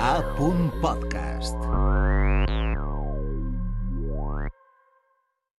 A.Podcast.